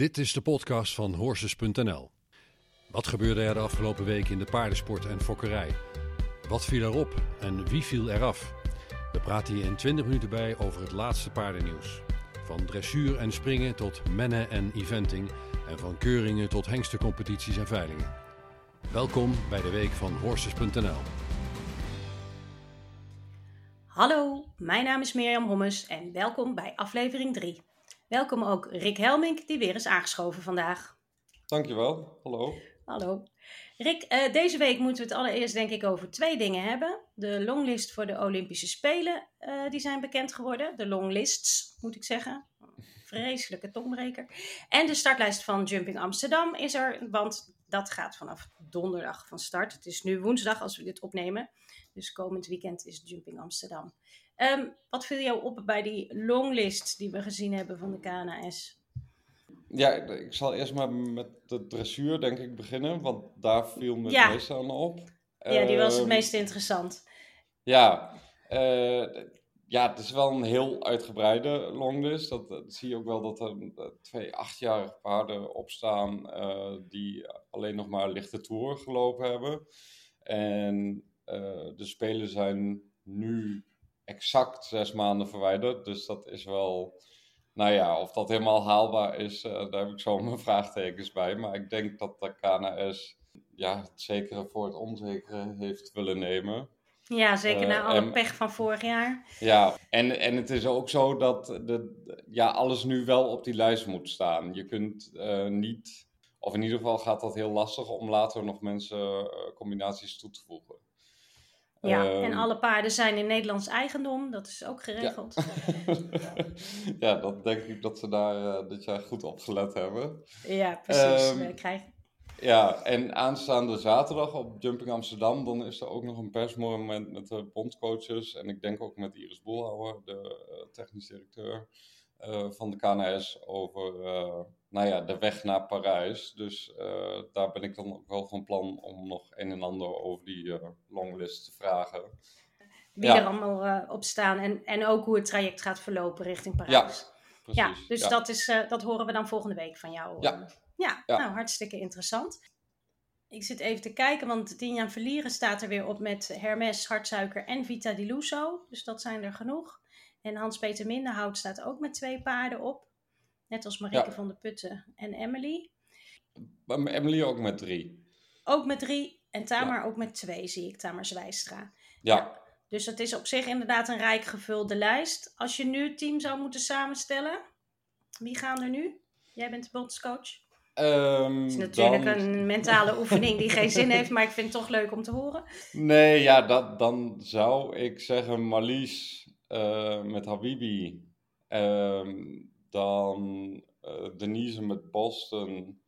Dit is de podcast van Horses.nl. Wat gebeurde er de afgelopen week in de paardensport en fokkerij? Wat viel erop en wie viel eraf? We praten hier in 20 minuten bij over het laatste paardennieuws. Van dressuur en springen tot mennen en eventing en van keuringen tot hengstencompetities en veilingen. Welkom bij de week van Horses.nl. Hallo, mijn naam is Mirjam Hommes en welkom bij aflevering 3. Welkom ook Rick Helmink, die weer is aangeschoven vandaag. Dankjewel, hallo. Hallo. Rick, uh, deze week moeten we het allereerst denk ik over twee dingen hebben. De longlist voor de Olympische Spelen, uh, die zijn bekend geworden. De longlists, moet ik zeggen. Vreselijke tongbreker. En de startlijst van Jumping Amsterdam is er, want dat gaat vanaf donderdag van start. Het is nu woensdag als we dit opnemen. Dus komend weekend is Jumping Amsterdam. Um, wat viel jou op bij die longlist die we gezien hebben van de KNAS? Ja, ik zal eerst maar met de dressuur denk ik beginnen, want daar viel me ja. het meeste aan op. Ja, die was het ehm, meest interessant. Ja, uh, ja, het is wel een heel uitgebreide longlist. Dat, dat zie je ook wel dat er twee achtjarige paarden opstaan uh, die alleen nog maar lichte tour gelopen hebben. En uh, de spelen zijn nu exact zes maanden verwijderd. Dus dat is wel, nou ja, of dat helemaal haalbaar is, uh, daar heb ik zo mijn vraagtekens bij. Maar ik denk dat de KNS ja, het zekere voor het onzekere heeft willen nemen. Ja, zeker na uh, alle en, pech van vorig jaar. Ja, en, en het is ook zo dat de, ja, alles nu wel op die lijst moet staan. Je kunt uh, niet, of in ieder geval gaat dat heel lastig om later nog mensen combinaties toe te voegen. Ja, en ehm, alle paarden zijn in Nederlands eigendom, dat is ook geregeld. Ja, ja dat denk ik dat ze daar uh, dit jaar goed op gelet hebben. Ja, precies. Um, krijgen... Ja, en aanstaande zaterdag op Jumping Amsterdam, dan is er ook nog een persmoment met de bondcoaches. En ik denk ook met Iris Boelhouwer, de uh, technisch directeur van de KNS, over nou ja, de weg naar Parijs. Dus uh, daar ben ik dan ook wel van plan om nog een en ander over die longlist te vragen. Wie ja. er allemaal op staan en, en ook hoe het traject gaat verlopen richting Parijs. Ja, precies. Ja, dus ja. Dat, is, dat horen we dan volgende week van jou. Ja. ja, nou hartstikke interessant. Ik zit even te kijken, want Tinja Verlieren staat er weer op met Hermes, Hartsuiker en Vita di Luso. Dus dat zijn er genoeg. En Hans-Peter Minderhout staat ook met twee paarden op. Net als Marike ja. van der Putten en Emily. Emily ook met drie. Ook met drie. En Tamar ja. ook met twee, zie ik, Tamar Zwijstra. Ja. ja. Dus het is op zich inderdaad een rijk gevulde lijst. Als je nu het team zou moeten samenstellen, wie gaan er nu? Jij bent de bondscoach. Um, het is natuurlijk dan... een mentale oefening die geen zin heeft, maar ik vind het toch leuk om te horen. Nee, ja, dat, dan zou ik zeggen Marlies uh, met Habibi. Um, dan uh, Denise met Boston,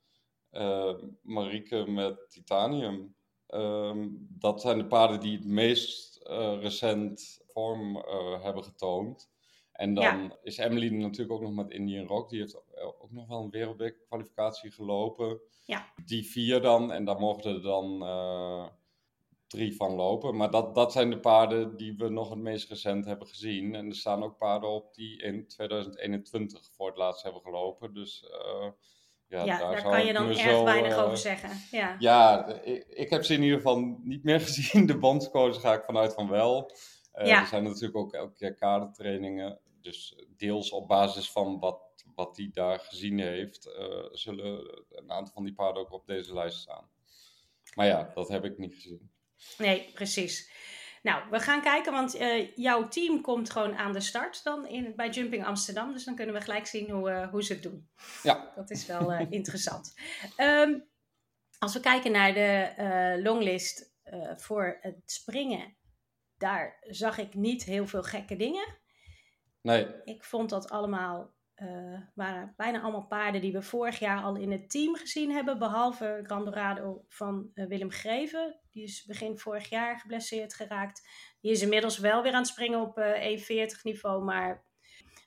uh, Marieke met Titanium. Um, dat zijn de paarden die het meest uh, recent vorm hebben getoond. En dan ja. is Emily natuurlijk ook nog met Indian Rock. Die heeft ook nog wel een wereldbeker kwalificatie gelopen. Ja. Die vier dan. En daar mochten dan drie van lopen. Maar dat, dat zijn de paarden die we nog het meest recent hebben gezien. En er staan ook paarden op die in 2021 voor het laatst hebben gelopen. Dus uh, ja, ja, daar, daar kan je dan erg zo, weinig uh, over zeggen. Ja, ja ik, ik, heb ze in ieder geval niet meer gezien. De bondscoach ga ik vanuit van wel. Uh, ja. Er zijn natuurlijk ook elke keer kadertrainingen. Dus deels op basis van wat, wat hij daar gezien heeft, zullen een aantal van die paarden ook op deze lijst staan. Maar ja, dat heb ik niet gezien. Nee, precies. Nou, we gaan kijken, want uh, jouw team komt gewoon aan de start dan in, bij Jumping Amsterdam. Dus dan kunnen we gelijk zien hoe, uh, hoe ze het doen. Ja. Dat is wel uh, interessant. Um, als we kijken naar de longlist voor het springen, daar zag ik niet heel veel gekke dingen. Nee. Ik vond dat allemaal uh, waren bijna allemaal paarden die we vorig jaar al in het team gezien hebben. Behalve Grandorado van uh, Willem Greven. Die is begin vorig jaar geblesseerd geraakt. Die is inmiddels wel weer aan het springen op uh, E40 niveau. Maar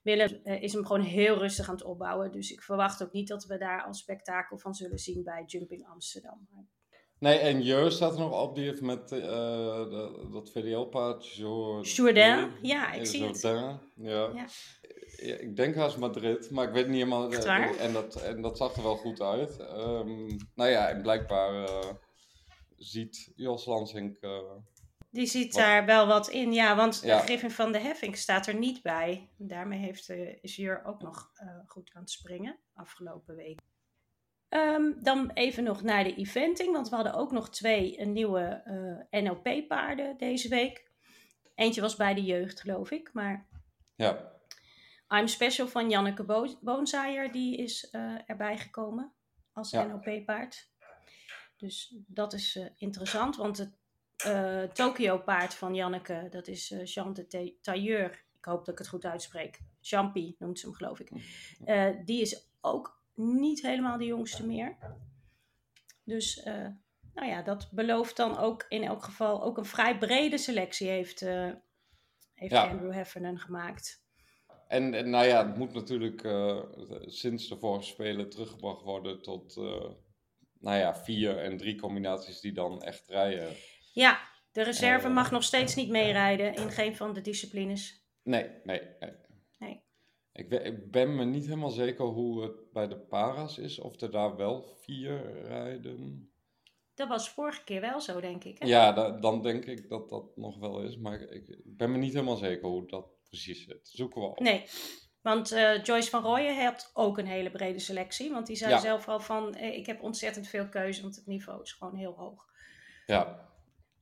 Willem is hem gewoon heel rustig aan het opbouwen. Dus ik verwacht ook niet dat we daar al spektakel van zullen zien bij Jumping Amsterdam. Nee, en Jeur staat er nog op, die heeft met dat VDL-paard. Jourdain, ja, ik zie Jourdain, het. Ja. ja ik denk haast Madrid, maar ik weet niet helemaal. Echt waar? En dat, en dat zag er wel goed uit. Ehm, nou ja, en blijkbaar eh, ziet Jos Lansink. eh, Die ziet Wat? daar wel wat in, ja, want Ja. de Griffin van de Heffing staat er niet bij. Daarmee heeft, eh, is Jur ook nog eh, goed aan het springen afgelopen week. Ehm, dan even nog naar de eventing, want we hadden ook nog twee eh, nieuwe NLP-paarden deze week. Eentje was bij de jeugd, geloof ik, maar ja, I'm Special van Janneke Bo Boonzaaier, die is eh, erbij gekomen als Ja. NLP-paard. Dus dat is eh, interessant, want het eh, Tokio-paard van Janneke, dat is Jean de Ta- Tailleur. Ik hoop dat ik het goed uitspreek. Champy noemt ze hem, geloof ik. Eh, die is ook niet helemaal de jongste meer. Dus, nou ja, dat belooft dan ook in elk geval ook een vrij brede selectie heeft, heeft Ja. Andrew Heffernan gemaakt. En, en nou ja, het moet natuurlijk eh, sinds de vorige spelen teruggebracht worden tot eh, nou ja, vier en drie combinaties die dan echt rijden. Ja, de reserve Eh. mag nog steeds niet meerijden in geen van de disciplines. Nee, nee, nee. Nee. Ik, ben me niet helemaal zeker hoe het bij de para's is, of er daar wel vier rijden. Dat was vorige keer wel zo, denk ik. Hè? Ja, da- dan denk ik dat dat nog wel is, maar ik, ik ben me niet helemaal zeker hoe dat precies zit. Zoeken we op. Nee, want eh, Joyce van Rooyen had ook een hele brede selectie. Want die zei Ja. zelf al van, eh, ik heb ontzettend veel keuze, want het niveau is gewoon heel hoog. Ja,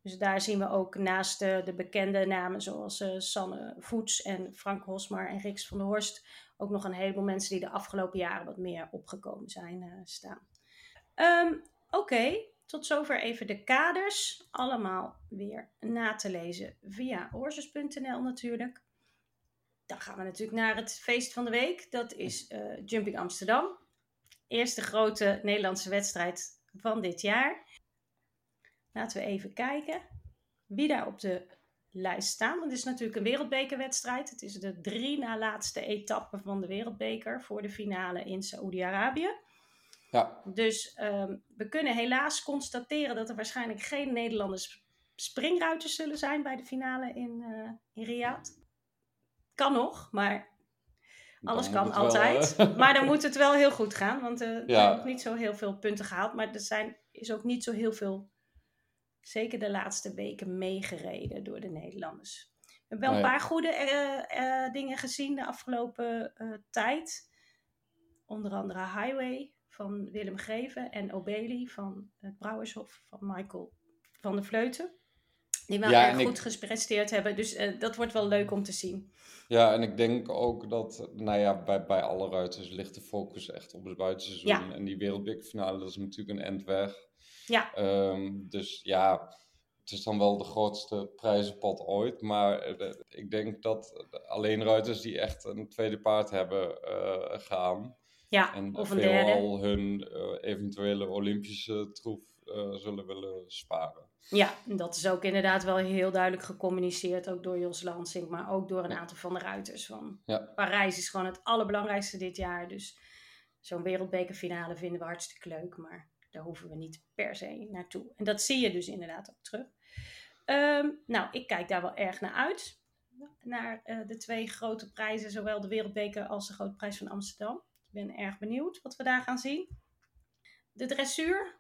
Dus daar zien we ook naast de, de bekende namen zoals eh, Sanne Voets en Frank Hosmar en Riks van der Horst ook nog een heleboel mensen die de afgelopen jaren wat meer opgekomen zijn eh, staan. Ehm, Oké, tot zover even de kaders. Allemaal weer na te lezen via horses.nl natuurlijk. Dan gaan we natuurlijk naar het feest van de week. Dat is eh, Jumping Amsterdam. Eerste grote Nederlandse wedstrijd van dit jaar. Laten we even kijken wie daar op de lijst staan. Want het is natuurlijk een wereldbekerwedstrijd. Het is de drie na laatste etappe van de wereldbeker voor de finale in Saoedi-Arabië. ja, Dus ehm, we kunnen helaas constateren dat er waarschijnlijk geen Nederlandse springruiters zullen zijn bij de finale in, eh in Riyadh. Kan nog, maar alles Dan kan wel, altijd. maar dan moet het wel heel goed gaan, want eh, er zijn nog niet zo heel veel punten gehaald. Maar er zijn, is ook niet zo heel veel, zeker de laatste weken, meegereden door de Nederlanders. We hebben wel een paar goede eh, eh, dingen gezien de afgelopen tijd. Onder andere Highway van Willem Greven en Obeli van het Brouwershof van Michael van der Vleuten. Die wel Ja, erg en ik- goed gepresteerd hebben. Dus eh, dat wordt wel leuk om te zien. Ja, en ik denk ook dat, nou ja, bij, bij alle ruiters ligt de focus echt op het buitenseizoen. Ja. En die wereldbekerfinale, dat is natuurlijk een end weg. Ja, Ehm, dus ja, het is dan wel de grootste prijzenpot ooit. Maar eh, ik denk dat alleen ruiters die echt een tweede paard hebben eh, gaan. Ja En of een derde. veelal hun eh, eventuele Olympische troef eh, zullen willen sparen. Ja, en dat is ook inderdaad wel heel duidelijk gecommuniceerd. Ook door Jos Lansing, maar ook door een Ja. aantal van de ruiters. Van Ja. Parijs is gewoon het allerbelangrijkste dit jaar. Dus zo'n wereldbekerfinale vinden we hartstikke leuk. Maar daar hoeven we niet per se naartoe. En dat zie je dus inderdaad ook terug. Ehm, nou, ik kijk daar wel erg naar uit. Naar eh, de twee grote prijzen, zowel de wereldbeker als de grote prijs van Amsterdam. Ik ben erg benieuwd wat we daar gaan zien. De dressuur,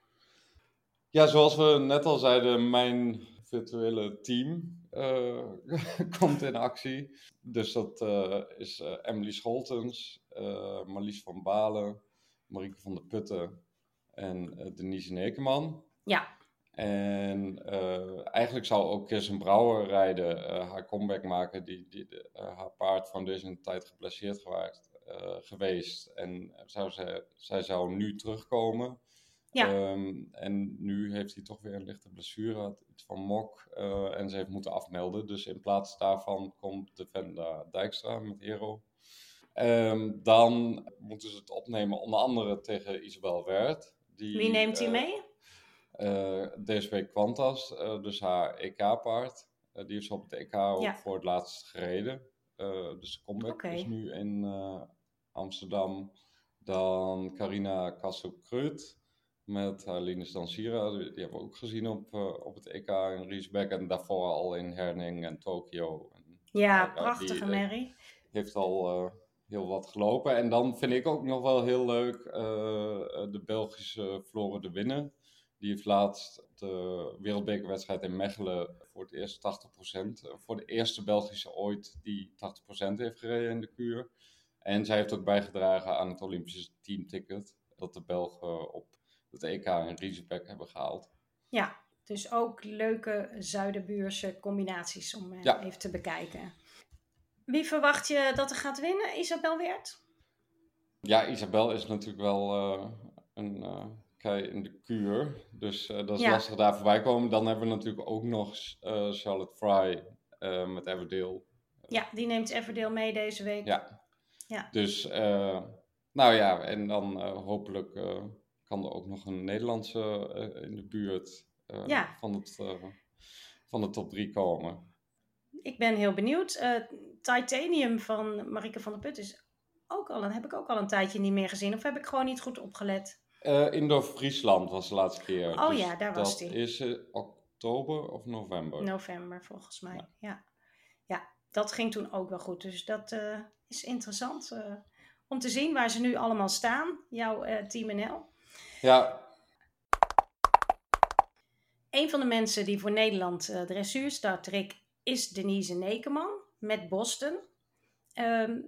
Ja, zoals we net al zeiden, mijn virtuele team eh, komt in actie. Dus dat eh, is eh, Emily Scholtens, Marlies van Balen, Marieke van der Putten en Denise Nekeman. ja, En eigenlijk zou ook Kirsten Brouwer rijden, haar comeback maken, die, die haar paard Foundation een tijd geblesseerd eh, geweest. En zou zij, zij zou nu terugkomen. Ja. Ehm, en nu heeft hij toch weer een lichte blessure, had iets van mok. eh, en ze heeft moeten afmelden. Dus in plaats daarvan komt de Venda Dijkstra met Hero. Ehm, dan moeten ze het opnemen onder andere tegen Isabel Wert. Die, wie neemt hij eh, mee? eh, DSB Quantas, eh, dus haar EK-paard. Eh, die ze op het EK ook Ja. voor het laatst gereden. Eh, dus de comeback is nu in eh, Amsterdam. Dan Carina Kassel-Kreut met haar Linus Dansira. Die, die hebben we ook gezien op, eh, op het EK in Riesbeck. En daarvoor al in Herning en Tokio. En, Ja, die, prachtige eh, Mary. heeft al eh, heel wat gelopen. En dan vind ik ook nog wel heel leuk de Belgische Flore de Winnen. Die heeft laatst de wereldbekerwedstrijd in Mechelen voor het eerst 80%. Voor de eerste Belgische ooit die 80% heeft gereden in de kuur. En zij heeft ook bijgedragen aan het Olympische teamticket. Dat de Belgen op het EK in Riesebeck hebben gehaald. Ja, dus ook leuke Zuiderbuurse combinaties om eh, even te bekijken. Wie verwacht je dat er gaat winnen? Isabel Weert? Ja, Isabel is natuurlijk wel uh, een uh, kei in de kuur. Dus dat is lastig daar voorbij komen. Dan hebben we natuurlijk ook nog Charlotte Fry met Everdale. Ja, die neemt Everdale mee deze week. Ja. Ja. Dus, nou ja, en dan hopelijk kan er ook nog een Nederlandse in de buurt van, het, van de top 3 komen ik ben heel benieuwd. Titanium van Marike van der Put is ook al, heb ik ook al een tijdje niet meer gezien. Of heb ik gewoon niet goed opgelet? Indoor Friesland was de laatste keer. Oh dus ja, daar was die. Dat is oktober of november? November volgens mij, ja. ja. Dat ging toen ook wel goed. Dus dat is interessant om te zien waar ze nu allemaal staan. Jouw Team NL. Ja, een van de mensen die voor Nederland uh, dressuur start, Rick, is Denise Nekeman met Boston. Ehm,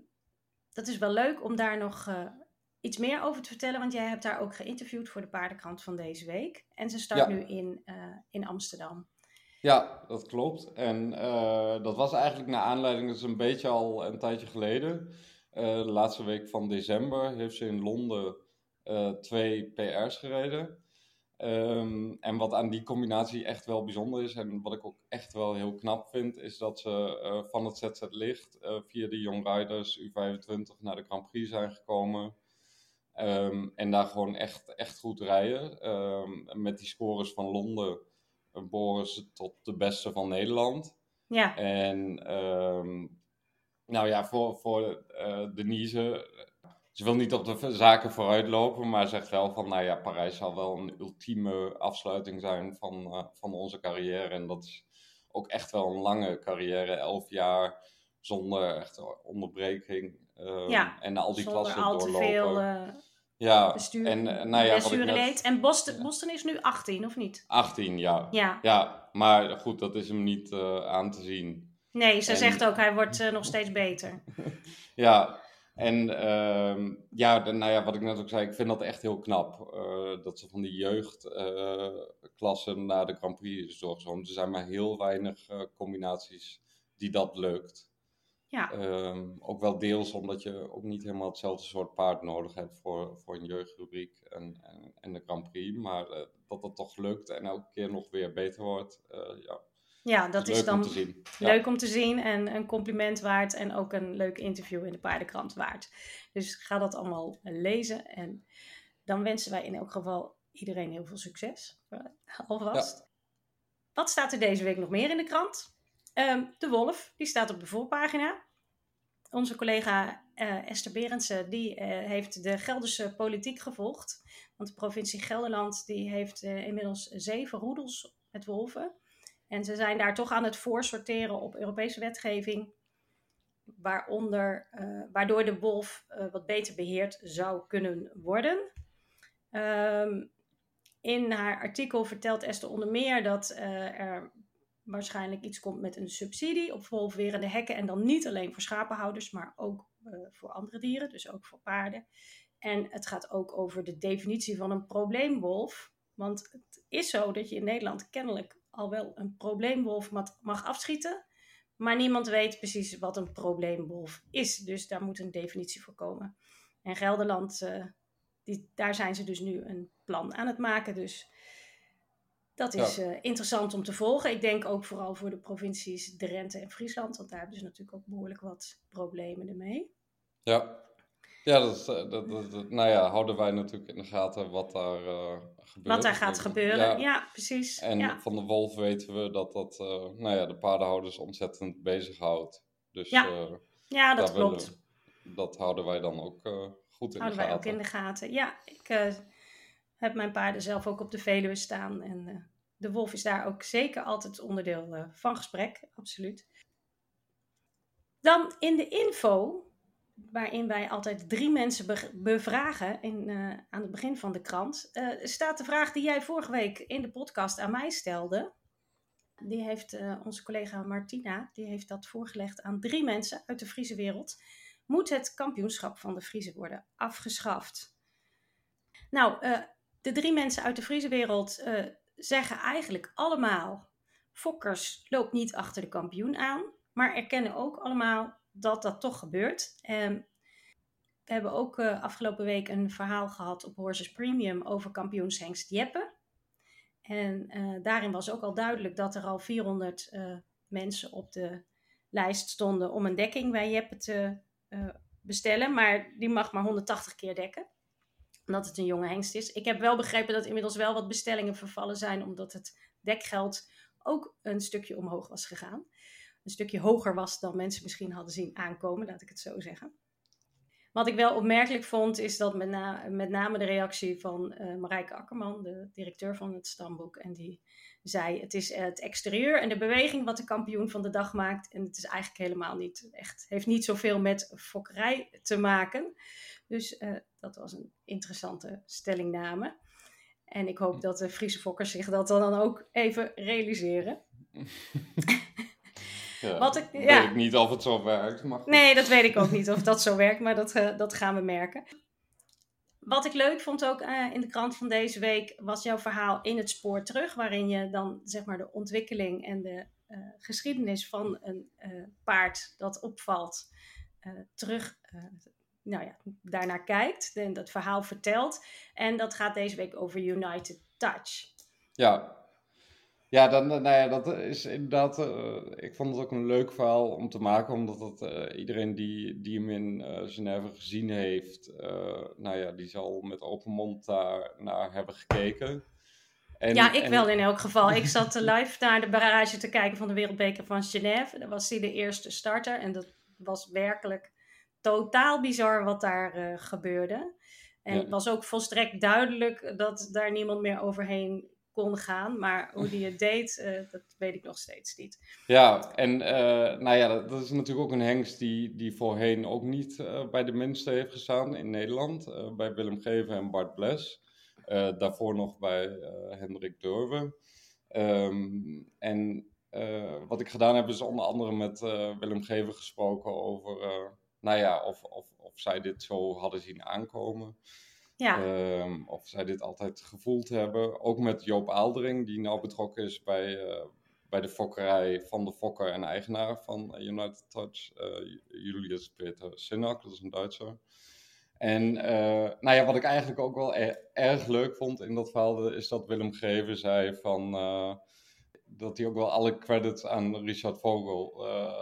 dat is wel leuk om daar nog uh, iets meer over te vertellen, want jij hebt daar ook geïnterviewd voor de paardenkrant van deze week. En ze start nu in, uh, in Amsterdam. Ja, dat klopt. En uh, dat was eigenlijk naar aanleiding, dat is een beetje al een tijdje geleden. de laatste week van december heeft ze in Londen twee PR's gereden. Um, en wat aan die combinatie echt wel bijzonder is, en wat ik ook echt wel heel knap vind, is dat ze van het ZZ Licht via de Young Riders U25 naar de Grand Prix zijn gekomen. Um, en daar gewoon echt, echt goed rijden. Um, met die scores van Londen ze tot de beste van Nederland. Ja. En nou ja, voor, voor Denise ze wil niet op de zaken vooruitlopen, maar zegt wel van, nou ja, Parijs zal wel een ultieme afsluiting zijn van, uh, van onze carrière. En dat is ook echt wel een lange carrière, elf jaar zonder echte onderbreking. Ja, en al die klassen al doorlopen. Te veel, uh, ja, bestuur, en nou ja, wat ik net... En Boston, Boston is nu 18, of niet? 18, ja. Ja, ja maar goed, dat is hem niet aan te zien. Nee, ze en... zegt ook, hij wordt nog steeds beter. ja, en uh, ja, nou ja, wat ik net ook zei, ik vind dat echt heel knap. Dat ze van die jeugdklassen naar de Grand Prix is doorgezoomd. Er zijn maar heel weinig combinaties die dat lukt. Ja. Um, ook wel deels omdat je ook niet helemaal hetzelfde soort paard nodig hebt voor, voor een jeugdrubriek en, en, en de Grand Prix. Maar dat dat toch lukt en elke keer nog weer beter wordt, ja, ja, dat is, leuk dan om te zien. leuk om te zien en een compliment waard en ook een leuk interview in de paardenkrant waard. Dus ga dat allemaal lezen en dan wensen wij in elk geval iedereen heel veel succes. Uh, alvast. Ja. Wat staat er deze week nog meer in de krant? Um, de Wolf, die staat op de voorpagina. Onze collega uh, Esther Berendsen, die uh, heeft de Gelderse politiek gevolgd. Want de provincie Gelderland die heeft inmiddels zeven roedels met wolven. En ze zijn daar toch aan het voorsorteren op Europese wetgeving, waaronder, waardoor de wolf wat beter beheerd zou kunnen worden. Um, in haar artikel vertelt Esther onder meer dat er waarschijnlijk iets komt met een subsidie op wolfwerende hekken. En dan niet alleen voor schapenhouders, maar ook voor andere dieren, dus ook voor paarden. En het gaat ook over de definitie van een probleemwolf. Want het is zo dat je in Nederland kennelijk al wel een probleemwolf mag afschieten. Maar niemand weet precies wat een probleemwolf is. Dus daar moet een definitie voor komen. En Gelderland, uh, die, daar zijn ze dus nu een plan aan het maken. Dus dat is ja. uh, interessant om te volgen. Ik denk ook vooral voor de provincies Drenthe en Friesland. Want daar hebben ze natuurlijk ook behoorlijk wat problemen ermee. Ja, ja, dat, dat, dat, nou ja, houden wij natuurlijk in de gaten wat daar uh, gebeurt. Wat daar gaat gebeuren, ja, ja precies. En ja. van de wolf weten we dat dat uh, nou ja, de paardenhouders ontzettend bezighoudt. Dus ja, ja dat klopt. Dat houden wij dan ook goed in houden de gaten. wij ook in de gaten, ja. Ik heb mijn paarden zelf ook op de Veluwe staan. En de wolf is daar ook zeker altijd onderdeel van gesprek, absoluut. Dan in de info waarin wij altijd drie mensen bevragen in, aan het begin van de krant, staat de vraag die jij vorige week in de podcast aan mij stelde. Die heeft onze collega Martina, die heeft dat voorgelegd aan drie mensen uit de Friese wereld. Moet het kampioenschap van de Friese worden afgeschaft? Nou, de drie mensen uit de Friese wereld zeggen eigenlijk allemaal: Fokkers loopt niet achter de kampioen aan, maar erkennen ook allemaal dat dat toch gebeurt. we hebben ook uh, afgelopen week een verhaal gehad op Horses Premium over kampioenshengst Jeppe. En uh, daarin was ook al duidelijk dat er al 400 uh, eh, mensen op de lijst stonden om een dekking bij Jeppe te bestellen. Maar die mag maar 180 keer dekken omdat het een jonge hengst is. Ik heb wel begrepen dat inmiddels wel wat bestellingen vervallen zijn, omdat het dekgeld ook een stukje omhoog was gegaan. Een stukje hoger was dan mensen misschien hadden zien aankomen, laat ik het zo zeggen. Wat ik wel opmerkelijk vond, is dat met, met name de reactie van uh, Marijke Akkerman, de directeur van het stamboek, en die zei: Het is het exterieur en de beweging wat de kampioen van de dag maakt. En het is eigenlijk helemaal niet echt, heeft niet zoveel met fokkerij te maken. Dus uh, dat was een interessante stellingname. En ik hoop dat de Friese fokkers zich dat dan ook even realiseren. Ja, Wat ik, ja. weet ik niet of het zo werkt. Maar nee, dat weet ik ook niet of dat zo werkt, maar dat, uh, dat gaan we merken. Wat ik leuk vond ook uh, in de krant van deze week was jouw verhaal in het spoor terug, waarin je dan zeg maar de ontwikkeling en de uh, geschiedenis van een paard dat opvalt terug nou ja, daarnaar kijkt en dat verhaal vertelt. En dat gaat deze week over United Touch. Ja, ja, dan, nou ja, dat is inderdaad. Uh, ik vond het ook een leuk verhaal om te maken, omdat het, uh, iedereen die, die hem in uh, Genève gezien heeft, nou ja, die zal met open mond daar naar hebben gekeken. En, ja, ik wel in elk geval. Ik zat live naar de barrage te kijken van de Wereldbeker van Genève. Dat was hij de eerste starter en dat was werkelijk totaal bizar wat daar uh, gebeurde. En het was ook volstrekt duidelijk dat daar niemand meer overheen kon gaan. Maar hoe die het deed, uh, dat weet ik nog steeds niet. Ja, en uh, nou ja, dat, is natuurlijk ook een hengst die, die voorheen ook niet bij de minste heeft gestaan in Nederland. bij Willem Geven en Bart Bles. daarvoor nog bij Hendrik Durven. Um, en wat ik gedaan heb is onder andere met Willem Geven gesproken over nou ja, of, of, of zij dit zo hadden zien aankomen. Ja. Um, of zij dit altijd gevoeld hebben. Ook met Joop Aaldering, die nou betrokken is bij, uh, bij de fokkerij van de fokker en eigenaar van United Touch, uh, Julius Peter Sinak, dat is een Duitser. En uh, nou ja, wat ik eigenlijk ook wel er, erg leuk vond in dat verhaal, is dat Willem Greven zei van, dat hij ook wel alle credits aan Richard Vogel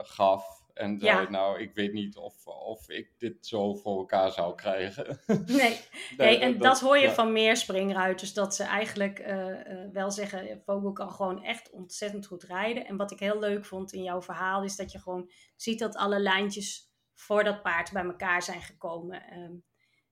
gaf. En zei, nou, ik weet niet of, of ik dit zo voor elkaar zou krijgen. Nee, nee en dat, hoor je van meer springruiters. Dat ze eigenlijk uh, wel zeggen, Vogel kan gewoon echt ontzettend goed rijden. En wat ik heel leuk vond in jouw verhaal, is dat je gewoon ziet dat alle lijntjes voor dat paard bij elkaar zijn gekomen. Um,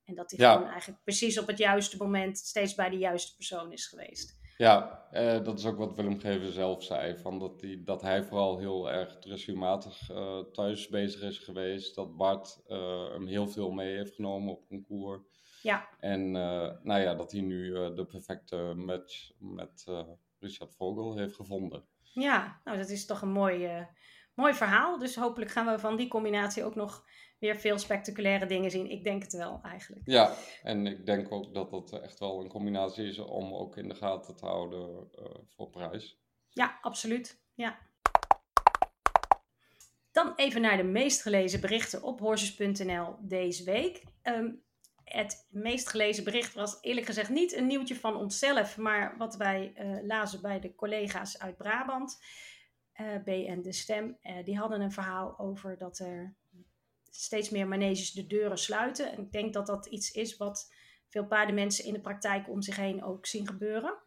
en dat hij gewoon eigenlijk precies op het juiste moment steeds bij de juiste persoon is geweest. Ja, uh, dat is ook wat Willem Geven zelf zei. Van dat, die, dat hij vooral heel erg dressuurmatig uh, thuis bezig is geweest. Dat Bart uh, hem heel veel mee heeft genomen op concours. Ja. En nou ja, dat hij nu de perfecte match met Richard Vogel heeft gevonden. Ja, nou dat is toch een mooi, mooi verhaal. Dus hopelijk gaan we van die combinatie ook nog weer veel spectaculaire dingen zien. Ik denk het wel eigenlijk. Ja, en ik denk ook dat dat echt wel een combinatie is om ook in de gaten te houden uh, voor prijs. Ja, absoluut. Ja. Dan even naar de meest gelezen berichten op horses.nl deze week. Um, het meest gelezen bericht was eerlijk gezegd niet een nieuwtje van onszelf, maar wat wij uh, lazen bij de collega's uit Brabant. Uh, B en de Stem. Uh, die hadden een verhaal over dat er steeds meer maneges de deuren sluiten. En ik denk dat dat iets is wat veel paardenmensen in de praktijk om zich heen ook zien gebeuren.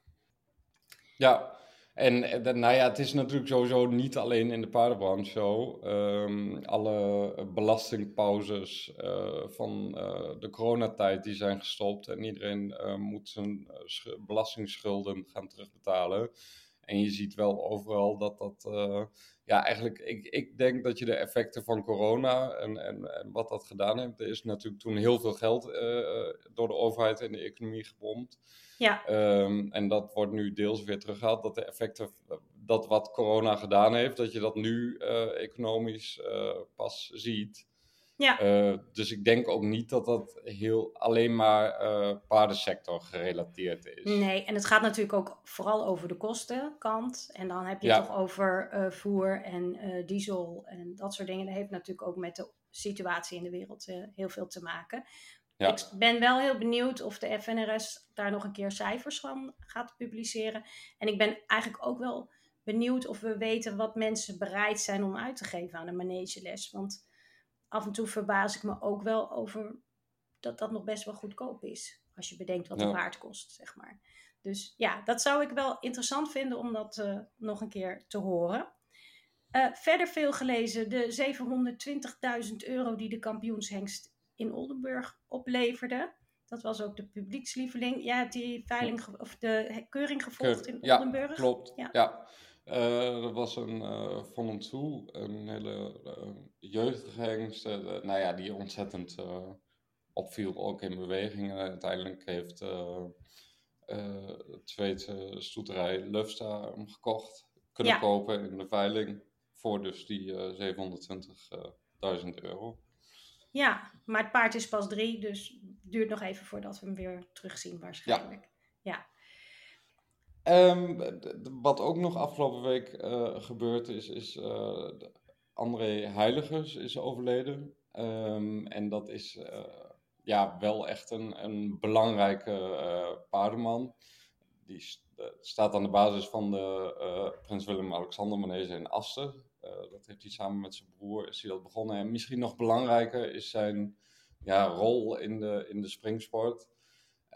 Ja, en eh, nou ja, het is natuurlijk sowieso niet alleen in de paardenbranche zo. Um, alle belastingpauzes uh, van uh, de coronatijd die zijn gestopt en iedereen moet zijn belastingschulden gaan terugbetalen. En je ziet wel overal dat dat, ja, eigenlijk, ik, ik denk dat je de effecten van corona en, en, en wat dat gedaan heeft, er is natuurlijk toen heel veel geld uh, door de overheid in de economie gebomd. Ja. Um, en dat wordt nu deels weer teruggehaald, dat de effecten, dat wat corona gedaan heeft, dat je dat nu uh, economisch pas ziet. Ja. Uh, dus ik denk ook niet dat dat heel alleen maar uh, paardensector gerelateerd is. Nee, en het gaat natuurlijk ook vooral over de kostenkant. En dan heb je ja. het toch over uh, voer en diesel en dat soort dingen. Dat heeft natuurlijk ook met de situatie in de wereld heel veel te maken. Ja. Ik ben wel heel benieuwd of de FNRS daar nog een keer cijfers van gaat publiceren. En ik ben eigenlijk ook wel benieuwd of we weten wat mensen bereid zijn om uit te geven aan een manegeles. Want af en toe verbaas ik me ook wel over dat dat nog best wel goedkoop is. Als je bedenkt wat ja. een paard kost, zeg maar. Dus ja, dat zou ik wel interessant vinden om dat uh, nog een keer te horen. Uh, verder veel gelezen, de 720.000 euro die de kampioenshengst in Oldenburg opleverde. Dat was ook de publiekslieveling. Jij hebt die veiling of de keuring gevolgd in ja, Oldenburg. Klopt. Ja, ja. Uh, dat was een uh, van ons toe, een hele uh, jeugdige hengst, nou ja, die ontzettend opviel, ook in bewegingen. Uiteindelijk heeft de Zweedse stoeterij Lufsta hem gekocht, kunnen ja. kopen in de veiling, voor dus die 720.000 euro. Ja, maar het paard is pas drie, dus het duurt nog even voordat we hem weer terugzien waarschijnlijk. ja. ja. Um, wat ook nog afgelopen week uh, gebeurd is, is uh, André Heiligers is overleden. Um, en dat is uh, ja, wel echt een, een belangrijke paardenman. Die st staat aan de basis van de Prins Willem-Alexander Manege in Asten. dat heeft hij samen met zijn broer is hij dat begonnen. En misschien nog belangrijker is zijn ja, rol in de, in de springsport.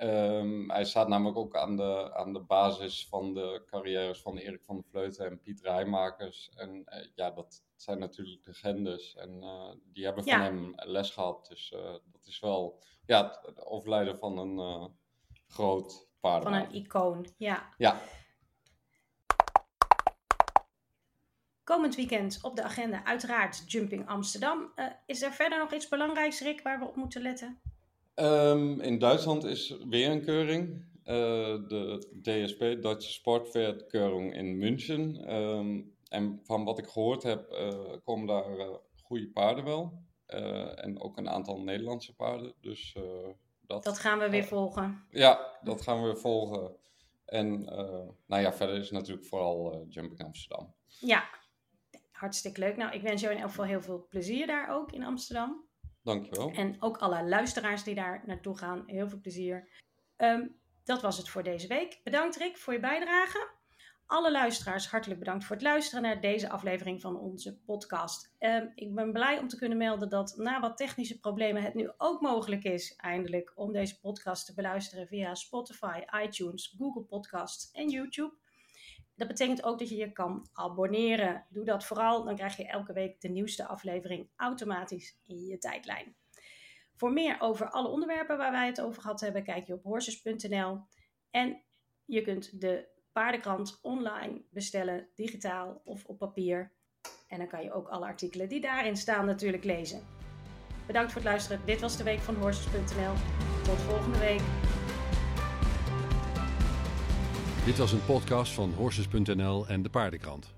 Um, hij staat namelijk ook aan de, aan de basis van de carrières van Erik van der Vleuten en Piet Rijmakers. En uh, ja, dat zijn natuurlijk legendes. En uh, die hebben van ja. hem les gehad. Dus uh, dat is wel ja, het overlijden van een groot paardenman. Van een icoon, ja. Ja. Komend weekend op de agenda uiteraard Jumping Amsterdam. is er verder nog iets belangrijks, Rick, waar we op moeten letten? Um, in Duitsland is weer een keuring. Uh, de DSP, Duitse Sportwertkeuring in München. Um, en van wat ik gehoord heb, uh, komen daar uh, goede paarden wel. en ook een aantal Nederlandse paarden. Dus, dat, dat gaan we weer volgen. Ja, dat gaan we weer volgen. En nou ja, verder is het natuurlijk vooral Jumping Amsterdam. Ja, hartstikke leuk. Nou, ik wens jou in elk geval heel veel plezier daar ook in Amsterdam. Dankjewel. En ook alle luisteraars die daar naartoe gaan, heel veel plezier. Um, dat was het voor deze week. Bedankt Rick voor je bijdrage. Alle luisteraars hartelijk bedankt voor het luisteren naar deze aflevering van onze podcast. Um, ik ben blij om te kunnen melden dat na wat technische problemen het nu ook mogelijk is, eindelijk, om deze podcast te beluisteren via Spotify, iTunes, Google Podcasts en YouTube. Dat betekent ook dat je je kan abonneren. Doe dat vooral, dan krijg je elke week de nieuwste aflevering automatisch in je tijdlijn. Voor meer over alle onderwerpen waar wij het over gehad hebben, kijk je op horses.nl. En je kunt de paardenkrant online bestellen, digitaal of op papier. En dan kan je ook alle artikelen die daarin staan natuurlijk lezen. Bedankt voor het luisteren. Dit was de week van horses.nl. Tot volgende week. Dit was een podcast van Horses.nl en de Paardenkrant.